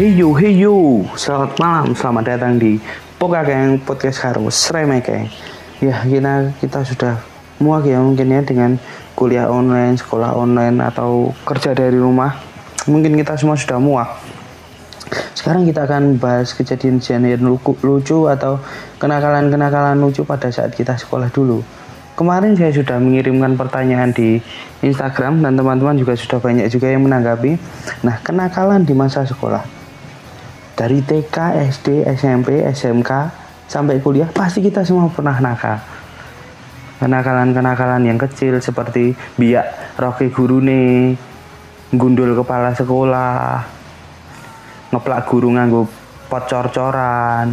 Hey yo, hey yo, selamat malam, selamat datang di Pokakeng Podcast Karo Sremekeng Ya, kita, kita sudah muak ya mungkin ya dengan kuliah online, sekolah online, atau kerja dari rumah. Mungkin kita semua sudah muak. Sekarang kita akan bahas kejadian-kejadian lucu atau kenakalan-kenakalan lucu pada saat kita sekolah dulu. Kemarin saya sudah mengirimkan pertanyaan di Instagram dan teman-teman juga sudah banyak juga yang menanggapi. Nah, kenakalan di masa sekolah. Dari TK, SD, SMP, SMK sampai kuliah pasti kita semua pernah nakal. Kenakalan-kenakalan yang kecil seperti biak roke guru nih, gundul kepala sekolah, ngeplak guru nganggo pot cor-coran,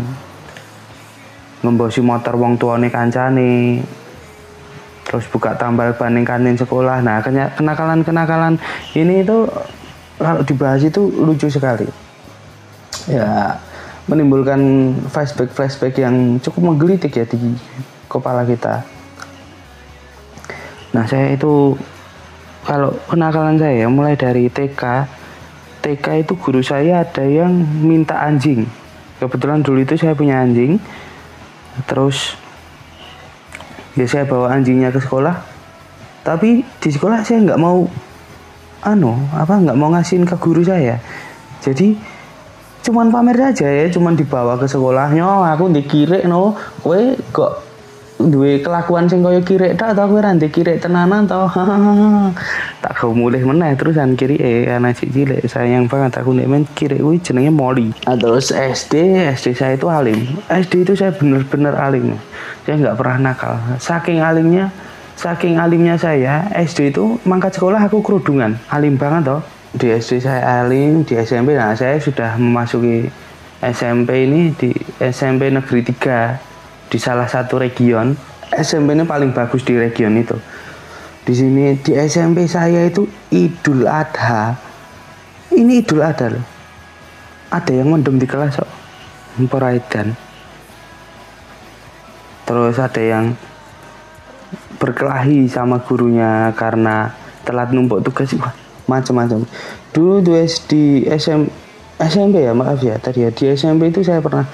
ngembosi motor wong tuane kancane, terus buka tambal ban kantin sekolah nah kenakalan-kenakalan ini itu kalau dibahas itu lucu sekali ya menimbulkan flashback-flashback yang cukup menggelitik ya di kepala kita. Nah saya itu kalau kenakalan saya mulai dari TK TK itu guru saya ada yang minta anjing. Kebetulan dulu itu saya punya anjing. Terus ya saya bawa anjingnya ke sekolah. Tapi di sekolah saya nggak mau anu apa nggak mau ngasihin ke guru saya. Jadi cuman pamer aja ya cuman dibawa ke sekolahnya aku dikirek no. Kue kok duwe kelakuan sing kaya kirek tak tau kowe ra kirek tenanan tau tak kau mulai meneh terusan kiri eh anak cilik sayang banget aku nek men kirek kuwi jenenge Molly. Nah, terus? SD SD saya itu alim. SD itu saya bener-bener alim. Saya nggak pernah nakal. Saking alimnya saking alimnya saya SD itu mangkat sekolah aku kerudungan. Alim banget toh di SD saya alim di SMP nah saya sudah memasuki SMP ini di SMP Negeri 3 di salah satu region. SMP ini paling bagus di region itu. Di sini di SMP saya itu Idul Adha. Ini Idul Adha loh. Ada yang mendem di kelas kok. Memperaikan terus ada yang berkelahi sama gurunya karena telat numpuk tugas macam-macam. Dulu di SM, SMP ya maaf ya tadi ya. Di SMP itu saya pernah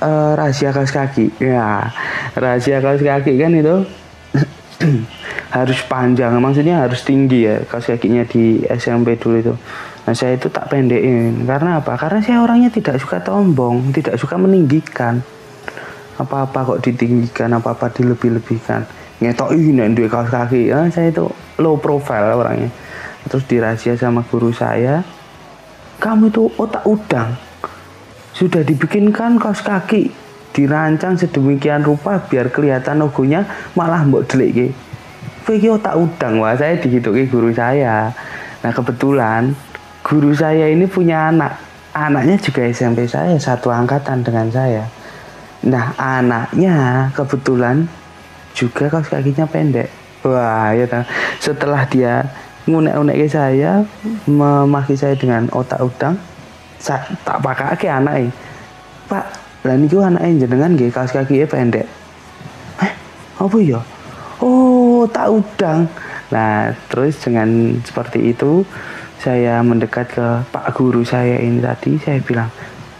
uh, rahasia kaos kaki. Ya rahasia kaos kaki kan itu harus panjang maksudnya harus tinggi ya kaos kakinya di SMP dulu itu. Nah saya itu tak pendekin. Karena apa? Karena saya orangnya tidak suka tombong tidak suka meninggikan. Apa-apa kok ditinggikan apa-apa dilebih-lebihkan. Ngetok ini dua kaos kaki. Ya, saya itu low profile orangnya terus dirahasia sama guru saya kamu itu otak udang sudah dibikinkan kaos kaki dirancang sedemikian rupa biar kelihatan logonya malah mbok delik Kowe otak udang wah saya digituki guru saya. Nah kebetulan guru saya ini punya anak. Anaknya juga SMP saya satu angkatan dengan saya. Nah anaknya kebetulan juga kaos kakinya pendek. Wah ya. Setelah dia ngunek-unek ke saya, memaki saya dengan otak udang, Sa tak ke anak ini pak lah niku anaknya jenengan nggih kaos kaki pendek. Eh apa ya? Oh tak udang. Nah terus dengan seperti itu saya mendekat ke pak guru saya ini tadi. Saya bilang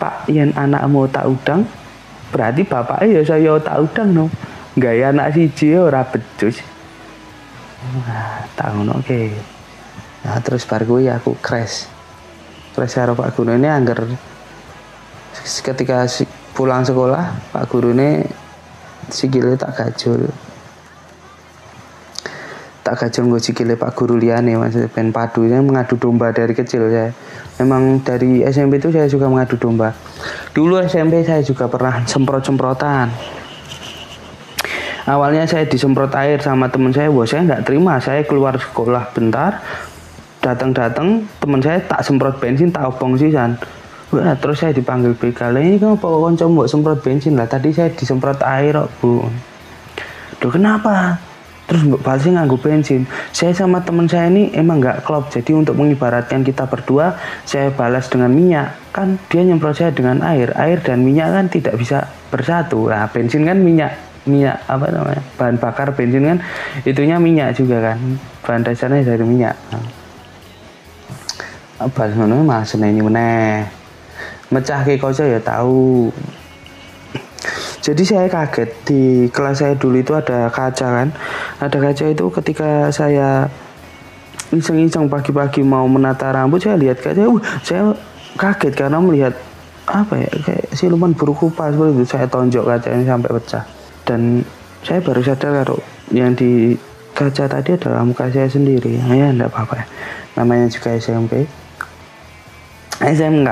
pak yang anak mau tak udang berarti bapak ya saya tak udang no. Gaya anak si ora becus nah tahun oke okay. nah terus baru ya aku crash. Kelas karo Pak Guru ini anggar ketika pulang sekolah Pak Guru ini sikile tak gajul. Tak gajul gue sikile Pak Guru liane maksudnya pen padu saya mengadu domba dari kecil saya. Memang dari SMP itu saya juga mengadu domba. Dulu SMP saya juga pernah semprot-semprotan awalnya saya disemprot air sama teman saya wah saya nggak terima saya keluar sekolah bentar datang-datang teman saya tak semprot bensin tak obong sisan. Wah, terus saya dipanggil begal ini kamu apa konco mau semprot bensin? Lah tadi saya disemprot air kok bu. Duh kenapa? Terus mbak balasnya nganggu bensin. Saya sama teman saya ini emang nggak klop jadi untuk mengibaratkan kita berdua saya balas dengan minyak. Kan dia nyemprot saya dengan air air dan minyak kan tidak bisa bersatu. Nah bensin kan minyak minyak apa namanya bahan bakar bensin kan itunya minyak juga kan. Bahan dasarnya dari minyak. Nah. Apa sebenarnya? Mas ini meneh. Mecah ke kaca ya tahu. Jadi saya kaget di kelas saya dulu itu ada kaca kan. Ada kaca itu ketika saya iseng-iseng pagi-pagi mau menata rambut saya lihat kaca uh, saya kaget karena melihat apa ya kayak siluman buruk rupa seperti itu. Saya tonjok kacanya sampai pecah dan saya baru sadar kalau yang di kaca tadi adalah muka saya sendiri. Ya enggak apa-apa ya. Namanya juga SMP SMK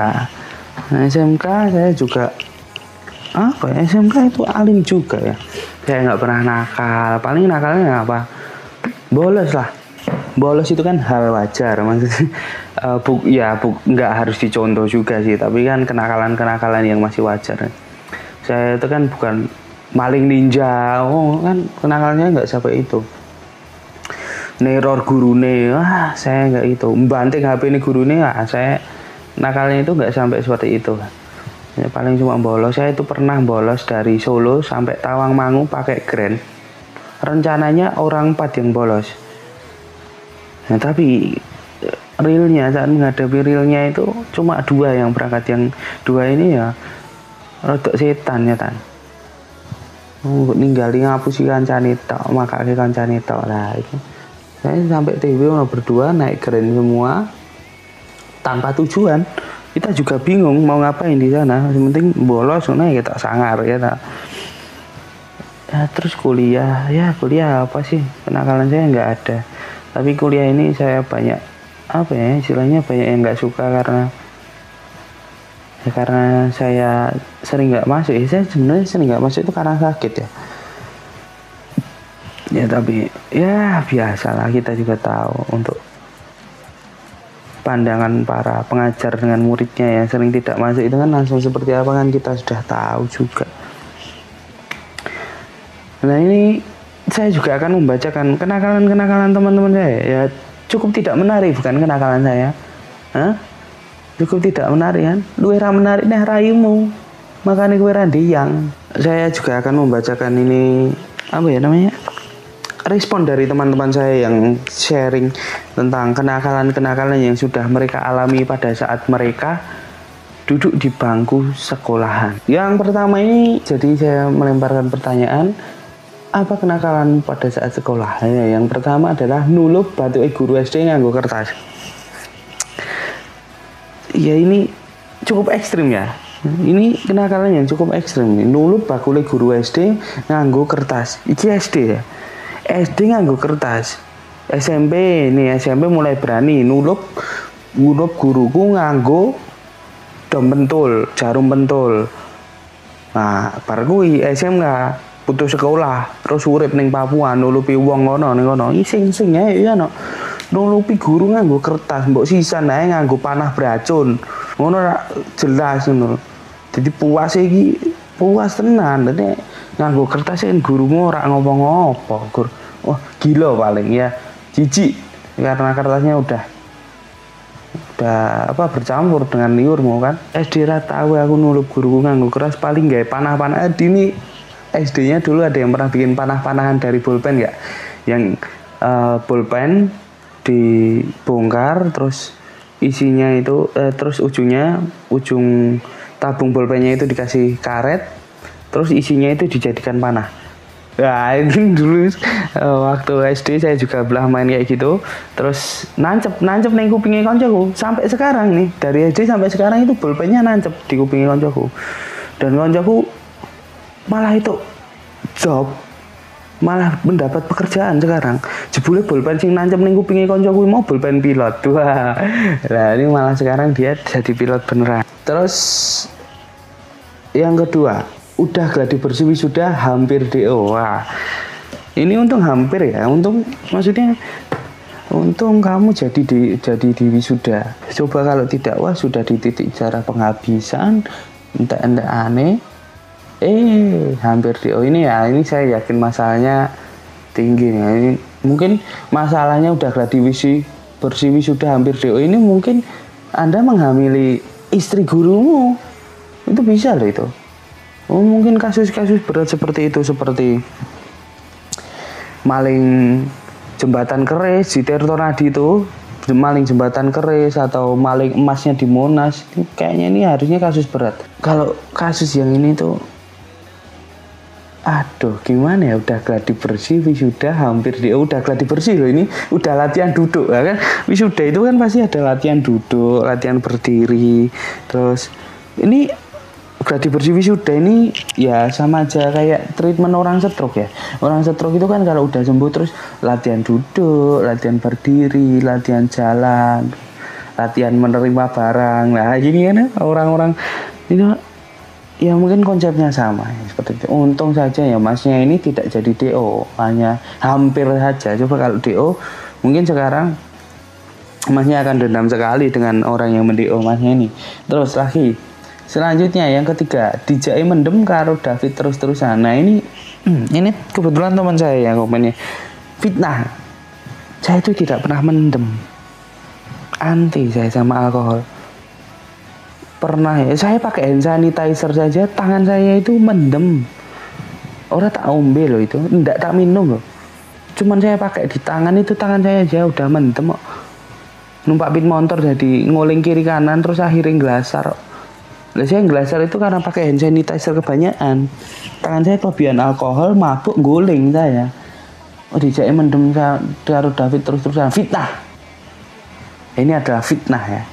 nah, SMK saya juga apa ya SMK itu alim juga ya. Saya nggak pernah nakal. Paling nakalnya apa? Bolos lah. Bolos itu kan hal wajar. Maksudnya uh, bu, ya bu, nggak harus dicontoh juga sih. Tapi kan kenakalan kenakalan yang masih wajar. Saya itu kan bukan maling ninja. Oh kan kenakalnya nggak sampai itu. Neror gurune. Wah saya nggak itu. Banting HP ini gurune ah saya nakalnya itu nggak sampai seperti itu. Ya, paling cuma bolos. Saya itu pernah bolos dari Solo sampai Tawangmangu pakai Grand. Rencananya orang empat yang bolos. Nah tapi eh, realnya saat menghadapi realnya itu cuma dua yang berangkat. Yang dua ini ya rodok setan ya tan oh, ninggalin ngapusi kancane tok makake kancane tok. Lah itu saya sampai TV berdua naik keren semua tanpa tujuan. Kita juga bingung mau ngapain di sana. Yang penting bolos nah kita sangar ya tak. Ya terus kuliah. Ya kuliah apa sih? Kenakalan saya nggak ada. Tapi kuliah ini saya banyak apa ya istilahnya banyak yang nggak suka karena ya karena saya sering nggak masuk. Ya saya sebenarnya sering nggak masuk itu karena sakit ya. Ya tapi ya biasalah kita juga tahu untuk pandangan para pengajar dengan muridnya yang sering tidak masuk itu kan langsung seperti apa kan kita sudah tahu juga. Nah ini saya juga akan membacakan kenakalan-kenakalan teman-teman saya. Ya cukup tidak menarik bukan kenakalan saya. Hah? Cukup tidak menarik kan lu era menarik nih rayumu makanya gue yang saya juga akan membacakan ini apa ya namanya respon dari teman-teman saya yang sharing tentang kenakalan-kenakalan yang sudah mereka alami pada saat mereka duduk di bangku sekolahan. Yang pertama ini jadi saya melemparkan pertanyaan apa kenakalan pada saat sekolah? Ya, yang pertama adalah nulup batu guru SD nganggo kertas. Ya ini cukup ekstrim ya. Ini kenakalan yang cukup ekstrim. Nulup bakule guru SD nganggo kertas. Iki SD ya SD nganggo kertas SMP nih SMP mulai berani nulup nulup guruku nganggo dom pentul jarum pentul nah bar kuwi SMK putus sekolah terus urip ning Papua nulupi wong ngono ngono sing-sing ya ya no nulupi guru nganggo kertas mbok sisa nae nganggo panah beracun. Ngono jelas ngono. Jadi puas iki puas tenan. Dene nganggo kertas kan gurumu ora ngopo-ngopo gur. Wah gila paling ya. Jijik karena kertasnya udah udah apa bercampur dengan liurmu kan. SD tahu aku nulup guruku nganggo keras paling gak panah-panah. Eh, ini SD-nya dulu ada yang pernah bikin panah-panahan dari pulpen ya yang uh, pulpen dibongkar terus isinya itu uh, terus ujungnya ujung tabung pulpennya itu dikasih karet terus isinya itu dijadikan panah Nah, ini dulu uh, waktu SD saya juga belah main kayak gitu. Terus nancep, nancep nih kupingnya koncoku. Sampai sekarang nih, dari SD sampai sekarang itu pulpennya nancep di kupingnya koncoku. Dan koncoku malah itu job malah mendapat pekerjaan sekarang. Jebule pulpen sing nancep ning kupinge koncoku mau pulpen pilot. Wah. Nah ini malah sekarang dia jadi pilot beneran. Terus yang kedua udah gladi bersih sudah hampir DO wah. Ini untung hampir ya untung maksudnya untung kamu jadi di jadi di wisuda. Coba kalau tidak wah sudah di titik cara penghabisan entah entah aneh eh hampir DO ini ya ini saya yakin masalahnya tinggi nih. Ini mungkin masalahnya udah gladi bersih bersih sudah hampir DO ini mungkin anda menghamili istri gurumu. Itu bisa loh itu. Oh, mungkin kasus-kasus berat seperti itu seperti maling jembatan keris di Tirtonadi itu maling jembatan keris atau maling emasnya di Monas kayaknya ini harusnya kasus berat. Kalau kasus yang ini tuh aduh gimana ya? Udah gladi bersih wisuda hampir dia udah gladi bersih loh ini. Udah latihan duduk ya kan? Wisuda itu kan pasti ada latihan duduk latihan berdiri. Terus ini gladi bersih wisuda ini ya sama aja kayak treatment orang stroke ya. Orang stroke itu kan kalau udah sembuh terus latihan duduk latihan berdiri latihan jalan latihan menerima barang. Nah gini kan ya, orang-orang. Ini ya mungkin konsepnya sama ya, seperti itu. Untung saja ya masnya ini tidak jadi DO, hanya hampir saja. Coba kalau DO mungkin sekarang masnya akan dendam sekali dengan orang yang mendio masnya ini. Terus lagi selanjutnya yang ketiga dijai mendem karo David terus-terusan. Nah ini hmm, ini kebetulan teman saya yang komennya fitnah. Saya itu tidak pernah mendem. Anti saya sama alkohol pernah ya saya pakai hand sanitizer saja tangan saya itu mendem. Orang tak ombe loh itu enggak tak minum loh. Cuman saya pakai di tangan itu tangan saya aja udah mendem kok. Numpak pit motor jadi ngoling kiri kanan terus akhirnya gelasar lah saya gelasar itu karena pakai hand sanitizer kebanyakan. Tangan saya kelebihan alkohol mabuk guling saya. Oh dijaknya mendem saya David terus-terusan. Fitnah. Ini adalah fitnah ya.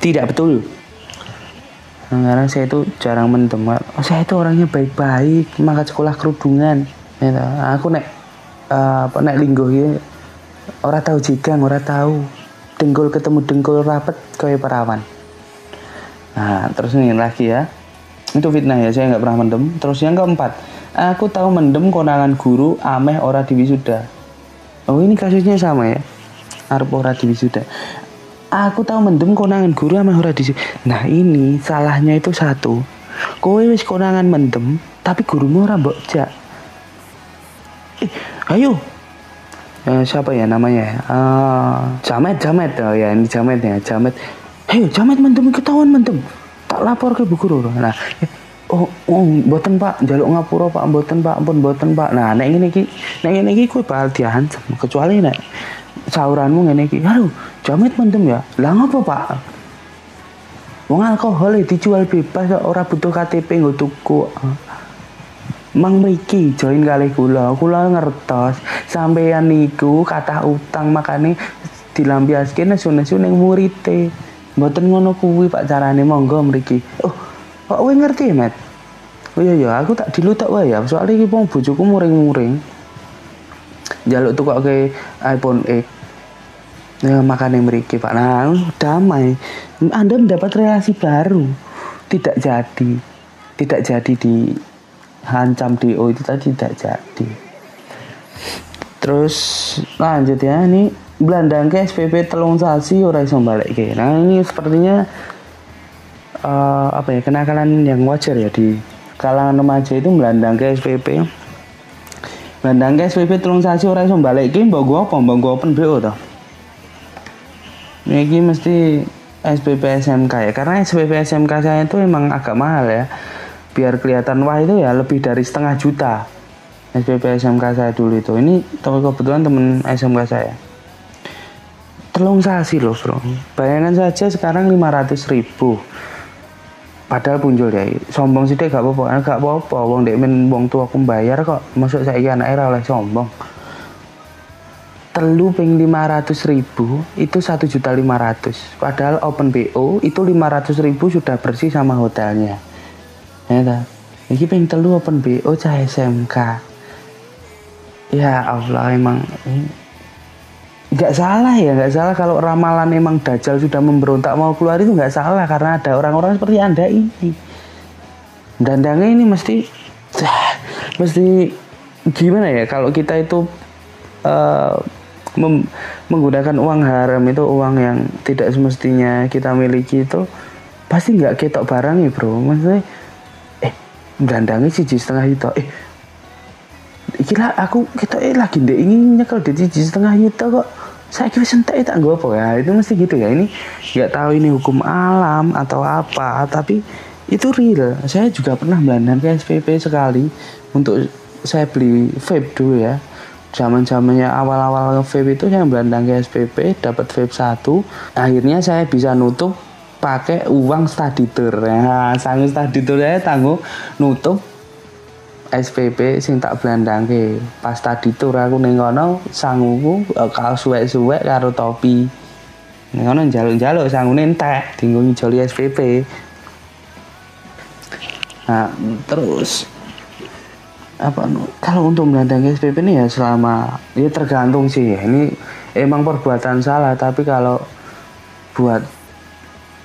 Tidak betul karena saya itu jarang mendem oh, saya itu orangnya baik-baik mangkat sekolah kerudungan. Ya, aku nek uh, apa nek linggo ya orang tahu jika orang tahu dengkul ketemu dengkul rapet kayak perawan. Nah terus ini lagi ya. Itu fitnah ya saya nggak pernah mendem. Terus yang keempat aku tahu mendem konangan guru ameh ora di wisuda oh ini kasusnya sama ya? Arep ora di wisuda aku tahu mendem konangan guru sama ora di nah ini salahnya itu satu. Kowe wis konangan mendem tapi gurumu ora mbok jak. Eh, ayo. Eh, siapa ya namanya? Uh, jamet jamet. Oh ya ini jamet ya jamet. Ayo jamet mendem ketahuan mendem. Tak lapor ke bu guru. Nah oh, oh boten pak. Jaluk ngapura pak. Boten pak. Ampun boten pak. Nah nek ini ki nek ini ki kue bakal diancam kecuali nek sauranmu ngene iki aduh jamet mendem ya lah ngopo pak wong alkohol e dijual bebas ora butuh KTP nggo tuku Mang mriki join kali kula, kula ngertos sampeyan niku kata utang makane dilampiaske nesu-nesu ning murite. Mboten ngono kuwi Pak carane monggo mriki. Oh, kok kowe ngerti, Met? Oh iya ya, aku tak dilutak wae ya, soalnya iki wong bojoku muring-muring. Jaluk tukoke iPhone X Ya, makanya meriki Pak. Nah, damai. Anda mendapat relasi baru. Tidak jadi. Tidak jadi di hancam DO itu tadi tidak jadi. Terus lanjut ya ini Belandang ke SPP telung sasi ora iso balik ke. Nah ini sepertinya uh, apa ya kenakalan yang wajar ya di kalangan remaja itu belandang ke SPP. Belandang ke SPP telung sasi ora iso balik ke mbok gua apa? Mbok gua open BO toh ini mesti SPP SMK ya. Karena SPP SMK saya itu emang agak mahal ya. Biar kelihatan wah itu ya lebih dari setengah juta SPP SMK saya dulu itu. Ini kebetulan temen SMK saya. Telung sasi loh bro. Bayangan saja sekarang 500 ribu padahal punjul ya sombong sih gak apa-apa. Gak apa-apa wong dek men wong tua aku bayar kok. Masuk saya anak era oleh sombong. Telu ping 500 ribu itu satu juta lima ratus. Padahal open BO itu 500 ribu sudah bersih sama hotelnya. Ya tak ini ping telu open BO cah SMK ya Allah emang nggak salah ya nggak salah. Kalau ramalan emang Dajjal sudah memberontak mau keluar itu nggak salah karena ada orang-orang seperti anda ini. Dandangnya ini mesti mesti gimana ya? Kalau kita itu uh, mem menggunakan uang haram itu uang yang tidak semestinya kita miliki itu pasti nggak ketok barang ya bro. Maksudnya eh dandangnya siji setengah juta eh kira aku kita eh lagi deh ingin nyekel di siji setengah juta kok saya kira sentai tak gue apa ya? Itu mesti gitu ya. Ini nggak tahu ini hukum alam atau apa tapi itu real. Saya juga pernah melandang ke SPP sekali untuk saya beli vape dulu ya. Zaman zamannya awal-awal vape itu saya belandang ke SPP dapat vape satu. Akhirnya saya bisa nutup pakai uang study tour ya sanggup study tour saya tangguh nutup SPP sing tak ke pas study tour aku ning kono sanguku eh, kaos suwek-suwek karo topi. Ning kono njaluk-njaluk sangune entek dinggo ngijoli SPP nah terus apa kalau untuk melandangi SPP ini ya selama ya tergantung sih. Ya ini emang perbuatan salah tapi kalau buat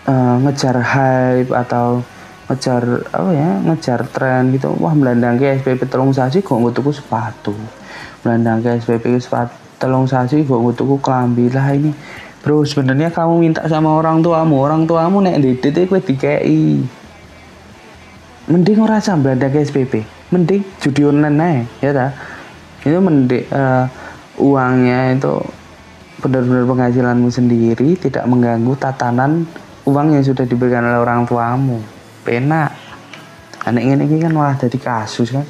uh, ngejar hype atau ngejar apa ya ngejar tren gitu. Wah melandangi SPP telung sasi kok tuku sepatu. Melandangi SPP sepatu telung sasi kok tuku kelambi lah ini bro sebenarnya kamu minta sama orang tuamu. Orang tuamu nek didik kowe dikei mending ora sambil ada SPP mending judi online aja ya ta? Itu mending uh, uangnya itu benar-benar penghasilanmu sendiri tidak mengganggu tatanan uang yang sudah diberikan oleh orang tuamu pena anak ini kan malah jadi kasus kan?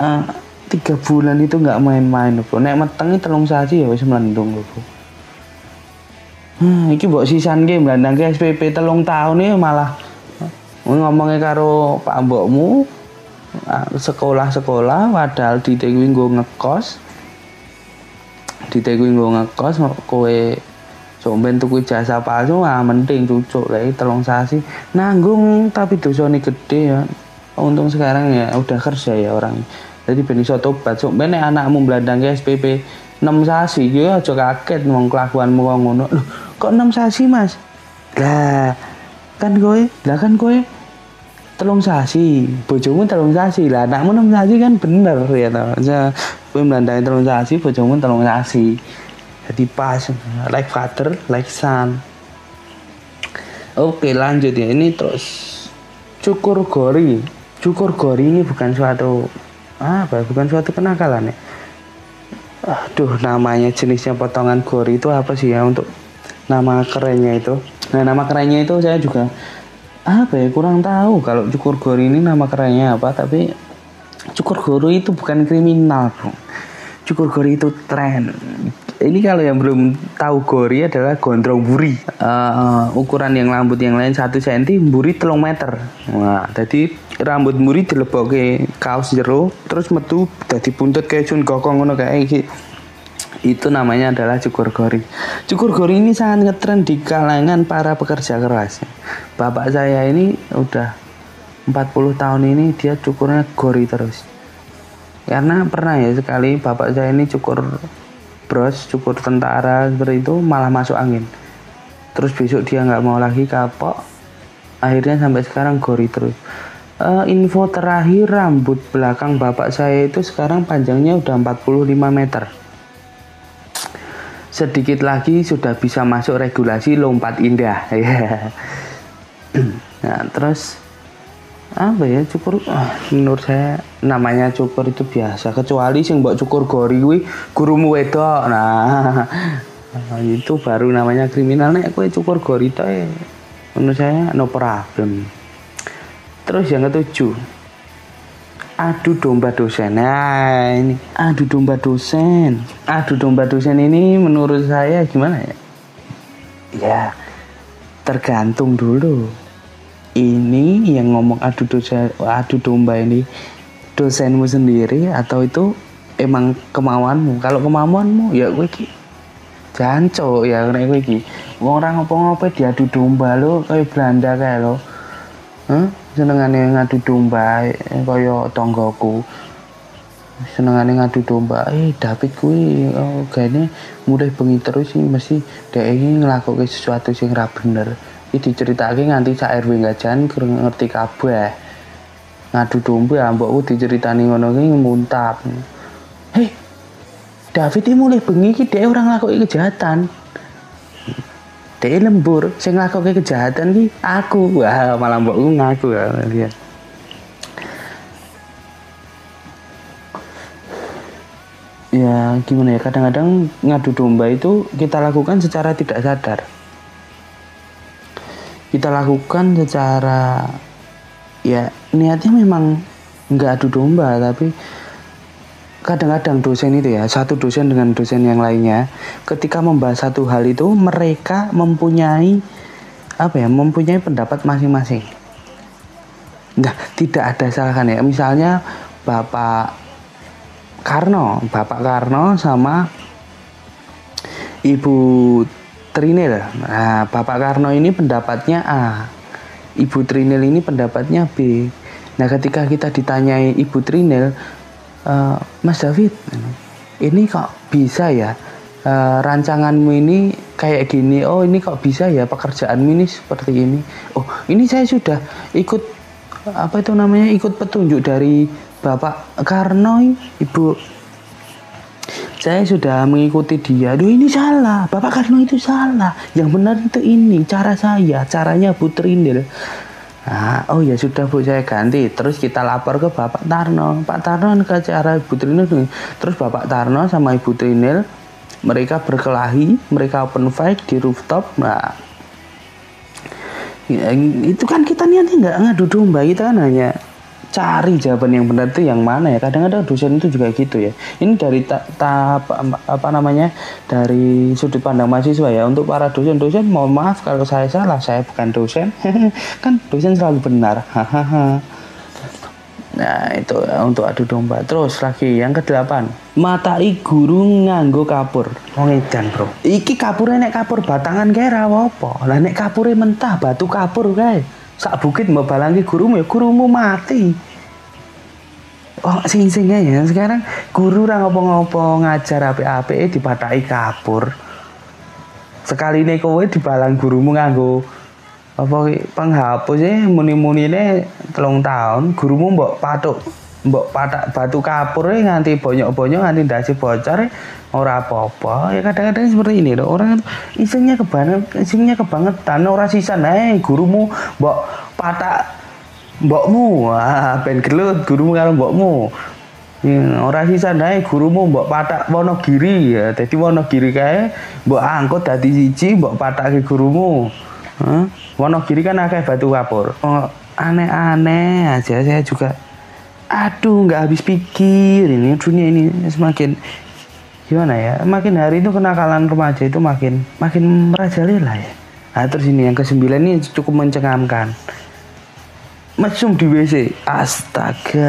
Uh, tiga bulan itu nggak main-main bro nek metengi telung sasi ya wis melendung bro hmm, iki mbok sisan game landang ke SPP telung tahun ini malah ngomongnya karo pak mbokmu sekolah-sekolah padahal di nggo ngekos di nggo ngekos kowe somben tuku jasa palsu ah mending cucuk lagi telung sasi. Nanggung tapi dosane gede ya. Untung sekarang ya udah kerja ya orang. Jadi ben iso tobat. Somben anakmu blandang SPP 6 sasi yo aja kaget wong kelakuanmu kok ngono. Lho kok 6 sasi Mas? Lah kan kowe lah kan kowe telung sasi. Bojomu telung sasi. Lah anakmu enam sasi kan bener ya aja gue melandai telung sasi bojomu telung sasi jadi pas. Like father like son. Oke lanjut ya. Ini terus. Cukur gori. Cukur gori ini bukan suatu apa bukan suatu kenakalan ya? Aduh namanya jenisnya potongan gori itu apa sih ya untuk nama kerennya itu? Nah nama kerennya itu saya juga apa ya kurang tahu kalau cukur gori ini nama kerennya apa tapi cukur gori itu bukan kriminal bro. Cukur gori itu tren ini kalau yang belum tahu gori adalah gondrong buri uh, ukuran yang rambut yang lain satu senti buri telung meter nah jadi rambut buri dilebok ke kaos jero terus metu jadi buntut kayak cun gokong ngono kayak itu namanya adalah cukur gori. Cukur gori ini sangat ngetren di kalangan para pekerja keras. Bapak saya ini udah 40 tahun ini dia cukurnya gori terus. Karena pernah ya sekali bapak saya ini cukur bros, cukur tentara seperti itu malah masuk angin. Terus besok dia nggak mau lagi kapok. Akhirnya sampai sekarang gori terus. Uh, info terakhir rambut belakang bapak saya itu sekarang panjangnya udah 45 meter sedikit lagi sudah bisa masuk regulasi lompat indah nah terus apa ya cukur ah, menurut saya namanya cukur itu biasa kecuali sing mbok cukur gori kuwi gurumu wedok nah, itu baru namanya kriminal nek kowe cukur gori to menurut saya no problem terus yang ketujuh adu domba dosen. Nah, ini adu domba dosen. Adu domba dosen ini menurut saya gimana ya? Ya, tergantung dulu. Ini yang ngomong adu dosen, adu domba ini dosenmu sendiri atau itu emang kemauanmu? Kalau kemauanmu ya gue ki janco ya nek gue ki. Wong ora ngopo-ngopo diadu domba lo kayak Belanda kayak lo. Huh? senengane ngadu domba eh, kaya tonggoku senengane ngadu domba eh David kuwi oh, gane mulai bengi terus sih mesti dhek iki nglakuke sesuatu sing ra bener iki diceritake nganti sak RW gajan ngerti kabeh. Ngadu domba mbokku diceritani ngono ki muntap. Hei David ini mulai bengi ki dhek ora nglakuke kejahatan. Dia lembur saya ngelakuin kejahatan ki aku. Wah malah mbokku ngaku ya ya gimana ya kadang-kadang ngadu domba itu kita lakukan secara tidak sadar kita lakukan secara ya niatnya memang nggak adu domba tapi kadang-kadang dosen itu ya satu dosen dengan dosen yang lainnya ketika membahas satu hal itu mereka mempunyai apa ya mempunyai pendapat masing-masing. Nah tidak ada salahkan ya misalnya bapak Karno bapak Karno sama ibu Trinil. Nah bapak Karno ini pendapatnya A ibu Trinil ini pendapatnya B. Nah ketika kita ditanyai ibu Trinil uh, Mas David ini kok bisa ya? Uh, rancanganmu ini kayak gini. Oh ini kok bisa ya pekerjaanmu ini seperti ini? Oh ini saya sudah ikut apa itu namanya ikut petunjuk dari Bapak Karno Ibu saya sudah mengikuti dia. Duh ini salah, Bapak Karno itu salah. Yang benar itu ini, cara saya, caranya Putri Indil. Nah, oh ya sudah bu saya ganti. Terus kita lapor ke Bapak Tarno. Pak Tarno ke cara Ibu Trinil. Terus Bapak Tarno sama Ibu Trinil mereka berkelahi, mereka open fight di rooftop. Nah, ya, itu kan kita niatnya nggak ngadu domba kita kan hanya cari jawaban yang benar itu yang mana ya? Kadang-kadang dosen itu juga gitu ya. Ini dari tahap apa namanya dari sudut pandang mahasiswa ya. Untuk para dosen-dosen mohon maaf kalau saya salah saya bukan dosen. Kan dosen selalu benar. Hahaha Nah itu ya, untuk adu domba. Terus lagi yang kedelapan Matai guru nganggo kapur. Wong edan bro. Iki kapurnya nek kapur batangan kaya apa? Lah nek kapurnya mentah batu kapur kayak sak bukit mbak balangi gurumu ya gurumu mati. Oh sing sing ya? Sekarang guru orang ngopo-ngopo ngajar ape-ape dipatai kapur sekali nih kowe dibalang gurumu nganggo apa penghapus ya muni-muni ini telung tahun gurumu mbok patuk mbok patak batu kapur ya nganti bonyok-bonyok nganti dasi bocor ya ora apa-apa ya kadang-kadang seperti ini loh orang isinya kebanget isinya kebangetan ora sisa naik gurumu mbok patak mbokmu ah ben gelut gurumu karo mbokmu Ya, sisa naik gurumu mbok patak Wonogiri ya. Dadi Wonogiri kae mbok angkut dadi siji mbok patake gurumu. Hah? Wonogiri kan akeh batu kapur. Oh, aneh-aneh aja saya juga aduh nggak habis pikir ini dunia ini semakin gimana ya? Makin hari itu kenakalan remaja itu makin makin merajalela ya. Nah terus ini yang kesembilan ini cukup mencengangkan. Mesum di WC astaga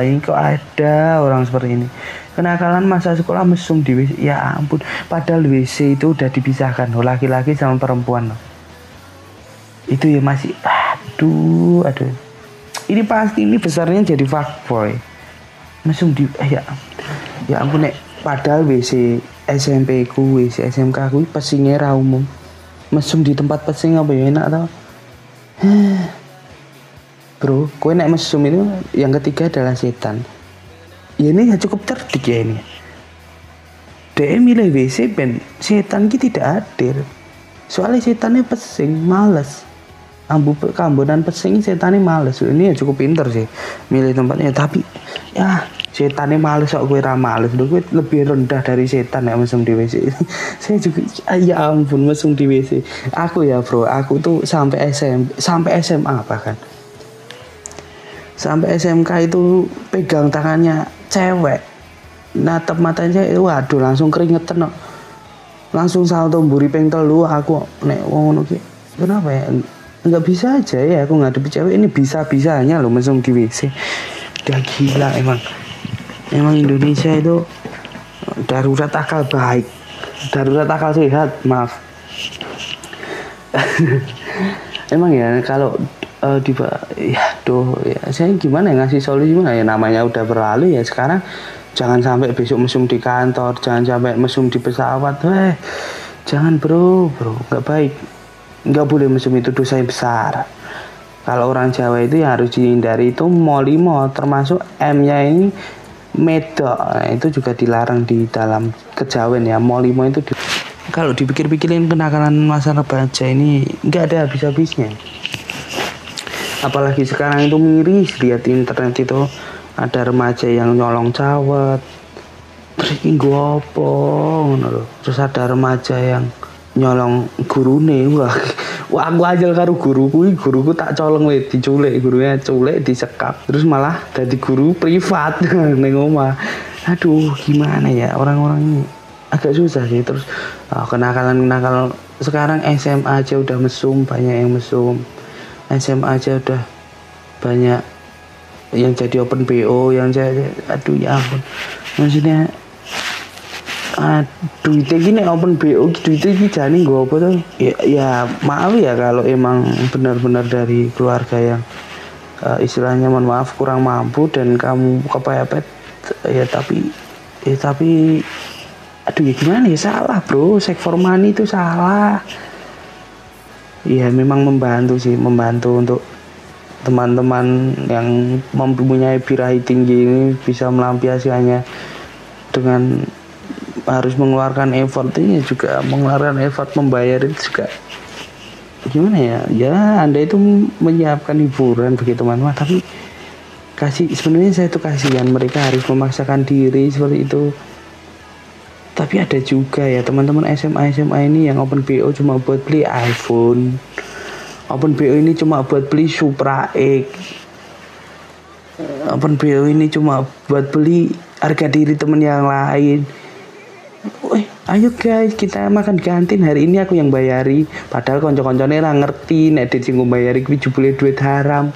ini kok ada orang seperti ini? Kenakalan masa sekolah mesum di WC ya ampun padahal WC itu udah dipisahkan loh laki-laki sama perempuan loh. Itu ya masih aduh aduh ini pasti ini besarnya jadi fuckboy mesum di eh, ya ya ampun nek padahal WC SMP ku WC SMK ku pesingnya ra umum. Mesum di tempat pesing apa ya enak tau? Bro kue nek mesum itu yang ketiga adalah setan. Ya ini ya cukup cerdik ya ini. Dia milih WC ben setan ki tidak hadir soalnya setannya pesing males ambu kambodan pesing setannya males. Ini ya cukup pinter sih milih tempatnya. Tapi ya setannya males kok gue ramah males. Gue lebih rendah dari setan ya mesum di WC saya juga ya ampun mesum di WC aku ya bro aku tuh sampai SM sampai SMA bahkan. Sampai SMK itu pegang tangannya cewek. Natap matanya waduh langsung keringetan no. langsung salto mburi peng telu aku nek wong kenapa ya nggak bisa aja ya aku ngadepi cewek ini bisa bisanya loh mesum di WC udah gila emang. Emang Indonesia itu darurat akal baik. Darurat akal sehat maaf. Emang ya kalau uh, di ya tuh ya saya gimana ya ngasih solusi gimana? Ya namanya udah berlalu ya sekarang jangan sampai besok mesum di kantor jangan sampai mesum di pesawat. Eh jangan bro bro nggak baik nggak boleh mesum itu dosa yang besar. Kalau orang Jawa itu yang harus dihindari. Itu molimo termasuk M-nya ini medok. Nah, itu juga dilarang di dalam kejawen ya. Molimo itu di... kalau dipikir-pikirin kenakalan masa remaja ini nggak ada habis-habisnya. Apalagi sekarang itu miris lihat internet itu ada remaja yang nyolong cawet. Terus ini gopo terus ada remaja yang nyolong gurune wah. Wah aku aja karo guruku guruku tak colong weh diculik gurunya culik disekap. Terus malah jadi guru privat neng omah. Aduh gimana ya orang-orang ini? Agak susah sih terus oh, kenakalan kenakalan sekarang SMA aja udah mesum banyak yang mesum. SMA aja udah banyak yang jadi open BO yang jadi aduh ya ampun. Maksudnya itu gini open BO duitnya gini jani gue apa tuh? Ya, ya maaf ya kalau emang benar-benar dari keluarga yang uh, istilahnya mohon maaf kurang mampu dan kamu kepepet ya tapi ya tapi aduh ya gimana ya? Salah bro. Sek for money itu salah. Ya memang membantu sih membantu untuk teman-teman yang mempunyai birahi tinggi ini bisa melampiasikannya dengan harus mengeluarkan effort. Ini juga mengeluarkan effort membayar itu juga. Gimana ya? Ya anda itu menyiapkan hiburan bagi teman-teman tapi kasih sebenarnya saya itu kasihan mereka harus memaksakan diri seperti itu. Tapi ada juga ya teman-teman SMA SMA ini yang open BO cuma buat beli iPhone. Open BO ini cuma buat beli Supra X. Open BO ini cuma buat beli harga diri teman yang lain ayo guys, kita makan kantin hari ini aku yang bayari. Padahal konco-koncone ora ngerti nek disinggung bayari kuwi jebule duit haram.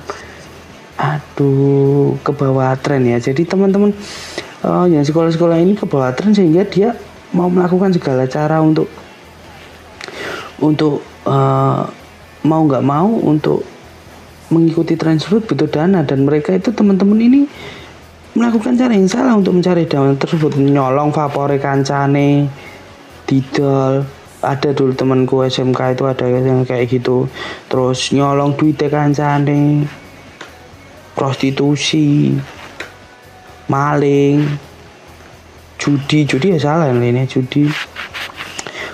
Aduh, ke bawah tren ya. Jadi teman-teman uh, yang sekolah-sekolah ini ke bawah tren sehingga dia mau melakukan segala cara untuk untuk uh, mau nggak mau untuk mengikuti tren tersebut butuh dana dan mereka itu teman-teman ini melakukan cara yang salah untuk mencari dana tersebut. Nyolong vapore kancane didol. Ada dulu temanku SMK itu ada yang kayak gitu. Terus nyolong duit kancane. Prostitusi. Maling. Judi. Judi ya salah ini judi.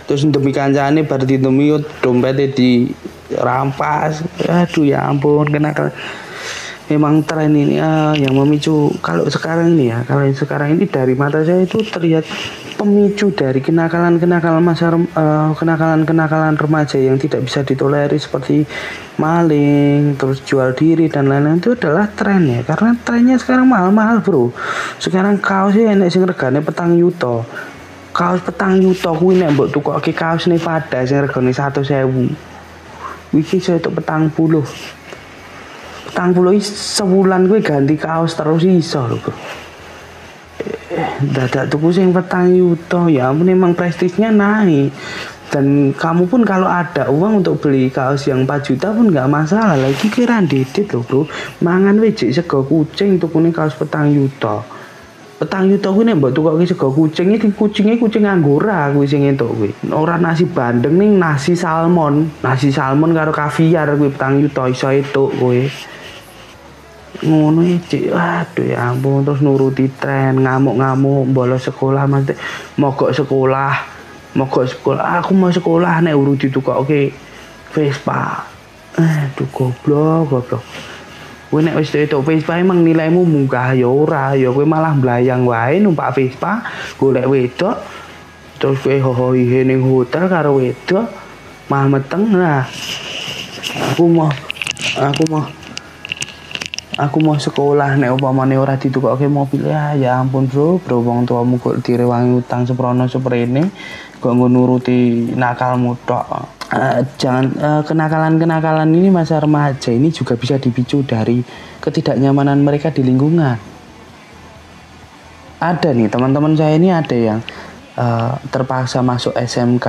Terus demi kancane bar demi dompetnya di rampas aduh ya ampun kenapa memang tren ini uh, yang memicu kalau sekarang ini ya. Kalau sekarang ini dari mata saya itu terlihat pemicu dari kenakalan-kenakalan masa uh, kenakalan-kenakalan remaja yang tidak bisa ditoleri seperti maling terus jual diri dan lain-lain. Itu adalah tren ya. Karena trennya sekarang mahal-mahal bro. Sekarang kaosnya enak sing regane petang yuto. Kaos petang yuto kuwi nek mbok tukokke kaos nih pada sing regane 100.000 wiki saya itu petang puluh petang puluh sebulan gue ganti kaos terus iso lho bro dadak tuku sing petang yuto. Ya ampun emang prestisnya naik. Dan kamu pun kalau ada uang untuk beli kaos yang 4 juta pun nggak masalah. Lagi kira didit loh bro mangan wejik sego kucing kuning kaos petang yuto. Petang yuto kuwi nek mbok tukoke sego kucing iki kucingnya kucing anggora kuwi sing entuk kuwi. Ora nasi bandeng ning nasi salmon. Nasi salmon karo kaviar kuwi petang yuto iso entuk kuwi ngono iki aduh ya ampun terus nuruti tren ngamuk-ngamuk bolos sekolah mas mogok sekolah mogok sekolah. Aku mau sekolah nek urut ditukoke Vespa. Aduh goblok goblok. Kowe nek wis itu Vespa emang nilaimu munggah ya ora, ya kowe malah mblayang wae numpak Vespa, golek wedok. Terus kowe hohoihe ning hotel karo wedok, mah meteng. Lah. Aku mau aku mau aku mau sekolah nek upamane ora ditukokke mobil ya ya ampun bro. Bro wong tuamu kok direwangi utang seprono seprene kok nuruti nakalmu tok. Uh, jangan uh, kenakalan-kenakalan ini masa remaja ini juga bisa dipicu dari ketidaknyamanan mereka di lingkungan. Ada nih teman-teman saya ini ada yang uh, terpaksa masuk SMK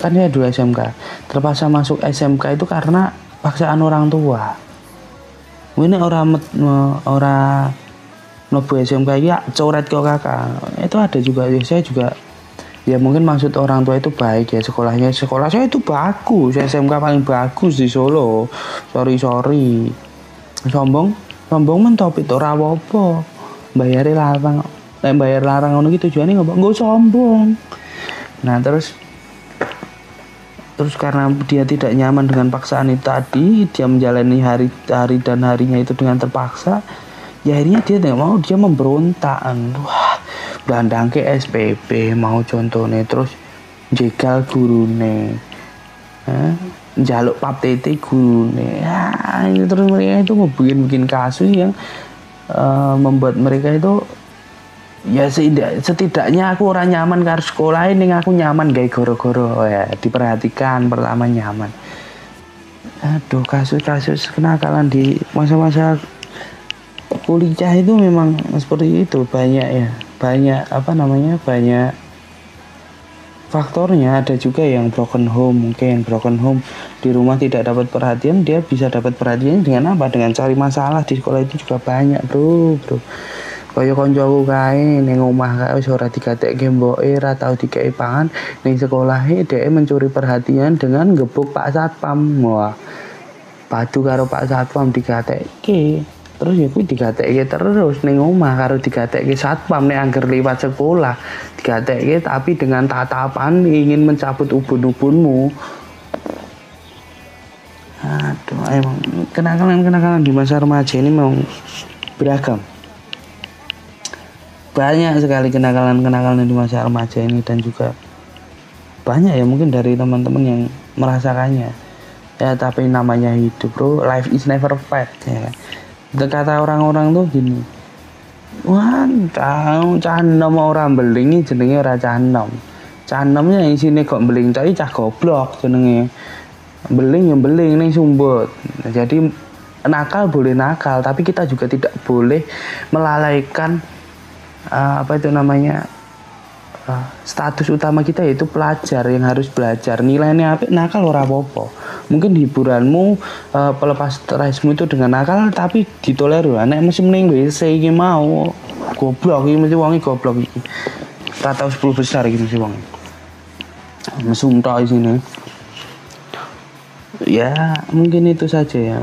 kan ya dua SMK terpaksa masuk SMK itu karena paksaan orang tua ini orang orang mlebu SMK ya coret kok kakak. Itu ada juga ya saya juga ya mungkin maksud orang tua itu baik ya sekolahnya sekolah saya itu bagus SMK paling bagus di Solo. Sorry sorry. Sombong sombong mentop itu rawopo bayari larang eh, bayar larang ngono gitu tujuannya nggak nggak sombong. Nah terus terus karena dia tidak nyaman dengan paksaan itu tadi dia menjalani hari hari dan harinya itu dengan terpaksa ya akhirnya dia tidak mau dia memberontak wah dandang ke SPP mau contohnya terus jegal gurune. Eh? jaluk pap tete guru ya terus mereka itu mau bikin kasus yang uh, membuat mereka itu ya setidak, setidaknya aku orang nyaman karena sekolah ini aku nyaman gay goro-goro. Ya diperhatikan pertama nyaman. Aduh kasus-kasus kenakalan di masa-masa kuliah itu memang seperti itu. Banyak ya banyak apa namanya banyak faktornya. Ada juga yang broken home mungkin broken home di rumah tidak dapat perhatian dia bisa dapat perhatian dengan apa? Dengan cari masalah di sekolah itu juga banyak bro bro kaya kancaku kae ning omah kae wis ora digatekke mboke ora tau dikei pangan. Ning sekolahe dhek mencuri perhatian dengan gebuk Pak Satpam. Wah padu karo Pak Satpam digatekke terus ya kuwi digatekke terus ning omah karo digatekke satpam nek angger liwat sekolah. Digatekke tapi dengan tatapan ingin mencabut ubun-ubunmu. Aduh emang kenakalan-kenakalan di masa remaja ini memang beragam banyak sekali kenakalan-kenakalan di masa remaja ini dan juga banyak ya mungkin dari teman-teman yang merasakannya. Ya tapi namanya hidup bro life is never fair ya kan? Kata orang-orang tuh gini wah tahu canom orang beling jenenge ora canom. Canomnya yang sini kok beling tapi cah goblok jenenge. Beling yang beling nih sumbut. Jadi nakal boleh nakal tapi kita juga tidak boleh melalaikan uh, apa itu namanya uh, status utama kita yaitu pelajar yang harus belajar. Nilainya apa? Nakal ora apa mungkin hiburanmu uh, pelepas stresmu itu dengan nakal tapi ditolerir anak mesti mending WC ini mau goblok ini mesti wangi goblok ini rata 10 besar ini mesti wangi mesum di sini. Ya mungkin itu saja ya.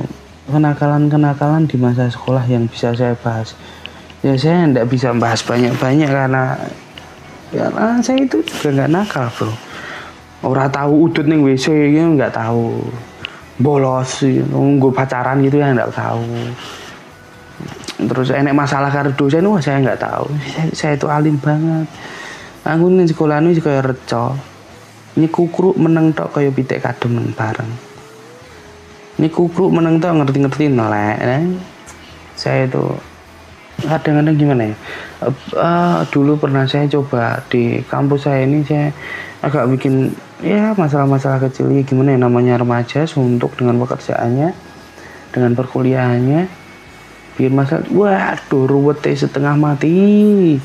Kenakalan-kenakalan di masa sekolah yang bisa saya bahas ya saya tidak bisa bahas banyak-banyak karena ya karena saya itu juga nggak nakal bro. Orang tahu udut nih WC ya nggak tahu. Bolos nunggu pacaran gitu ya nggak tahu. Terus enek masalah karena dosen wah saya nggak tahu. Saya, saya itu alim banget. Aku nih sekolah ini kayak reco ini kukruk meneng tok kayak pitek kadem bareng. Ini kukruk meneng tok ngerti-ngerti nolak saya itu kadang-kadang gimana ya? Uh, dulu pernah saya coba di kampus saya ini saya agak bikin ya masalah-masalah kecil. Ya gimana ya namanya remaja suntuk dengan pekerjaannya dengan perkuliahannya. Bikin masalah waduh ruwet setengah mati.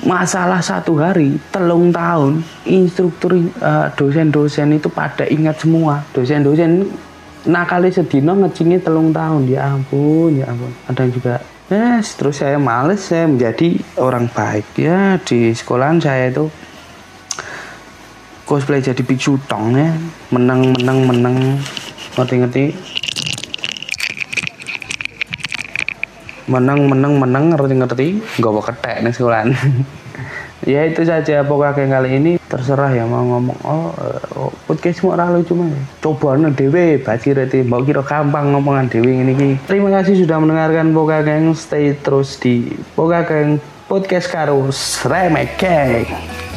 Masalah satu hari telung tahun instruktur uh, dosen-dosen itu pada ingat semua. Dosen-dosen nakali sedino ngecingi telung tahun. Ya ampun ya ampun. Ada juga Yes, terus saya males saya menjadi orang baik. Ya di sekolahan saya itu cosplay jadi biksu tong ya. Menang menang menang. Ngerti ngerti menang menang menang ngerti ngerti gak mau ketek nih sekolahan ya itu saja. Pokoknya kali ini terserah ya mau ngomong. Oh, oh podcast mau lucu cuma coba nih dewe baca reti mau kira gampang ngomongan dewe ini terima kasih sudah mendengarkan. Pokoknya stay terus di pokoknya podcast karus remake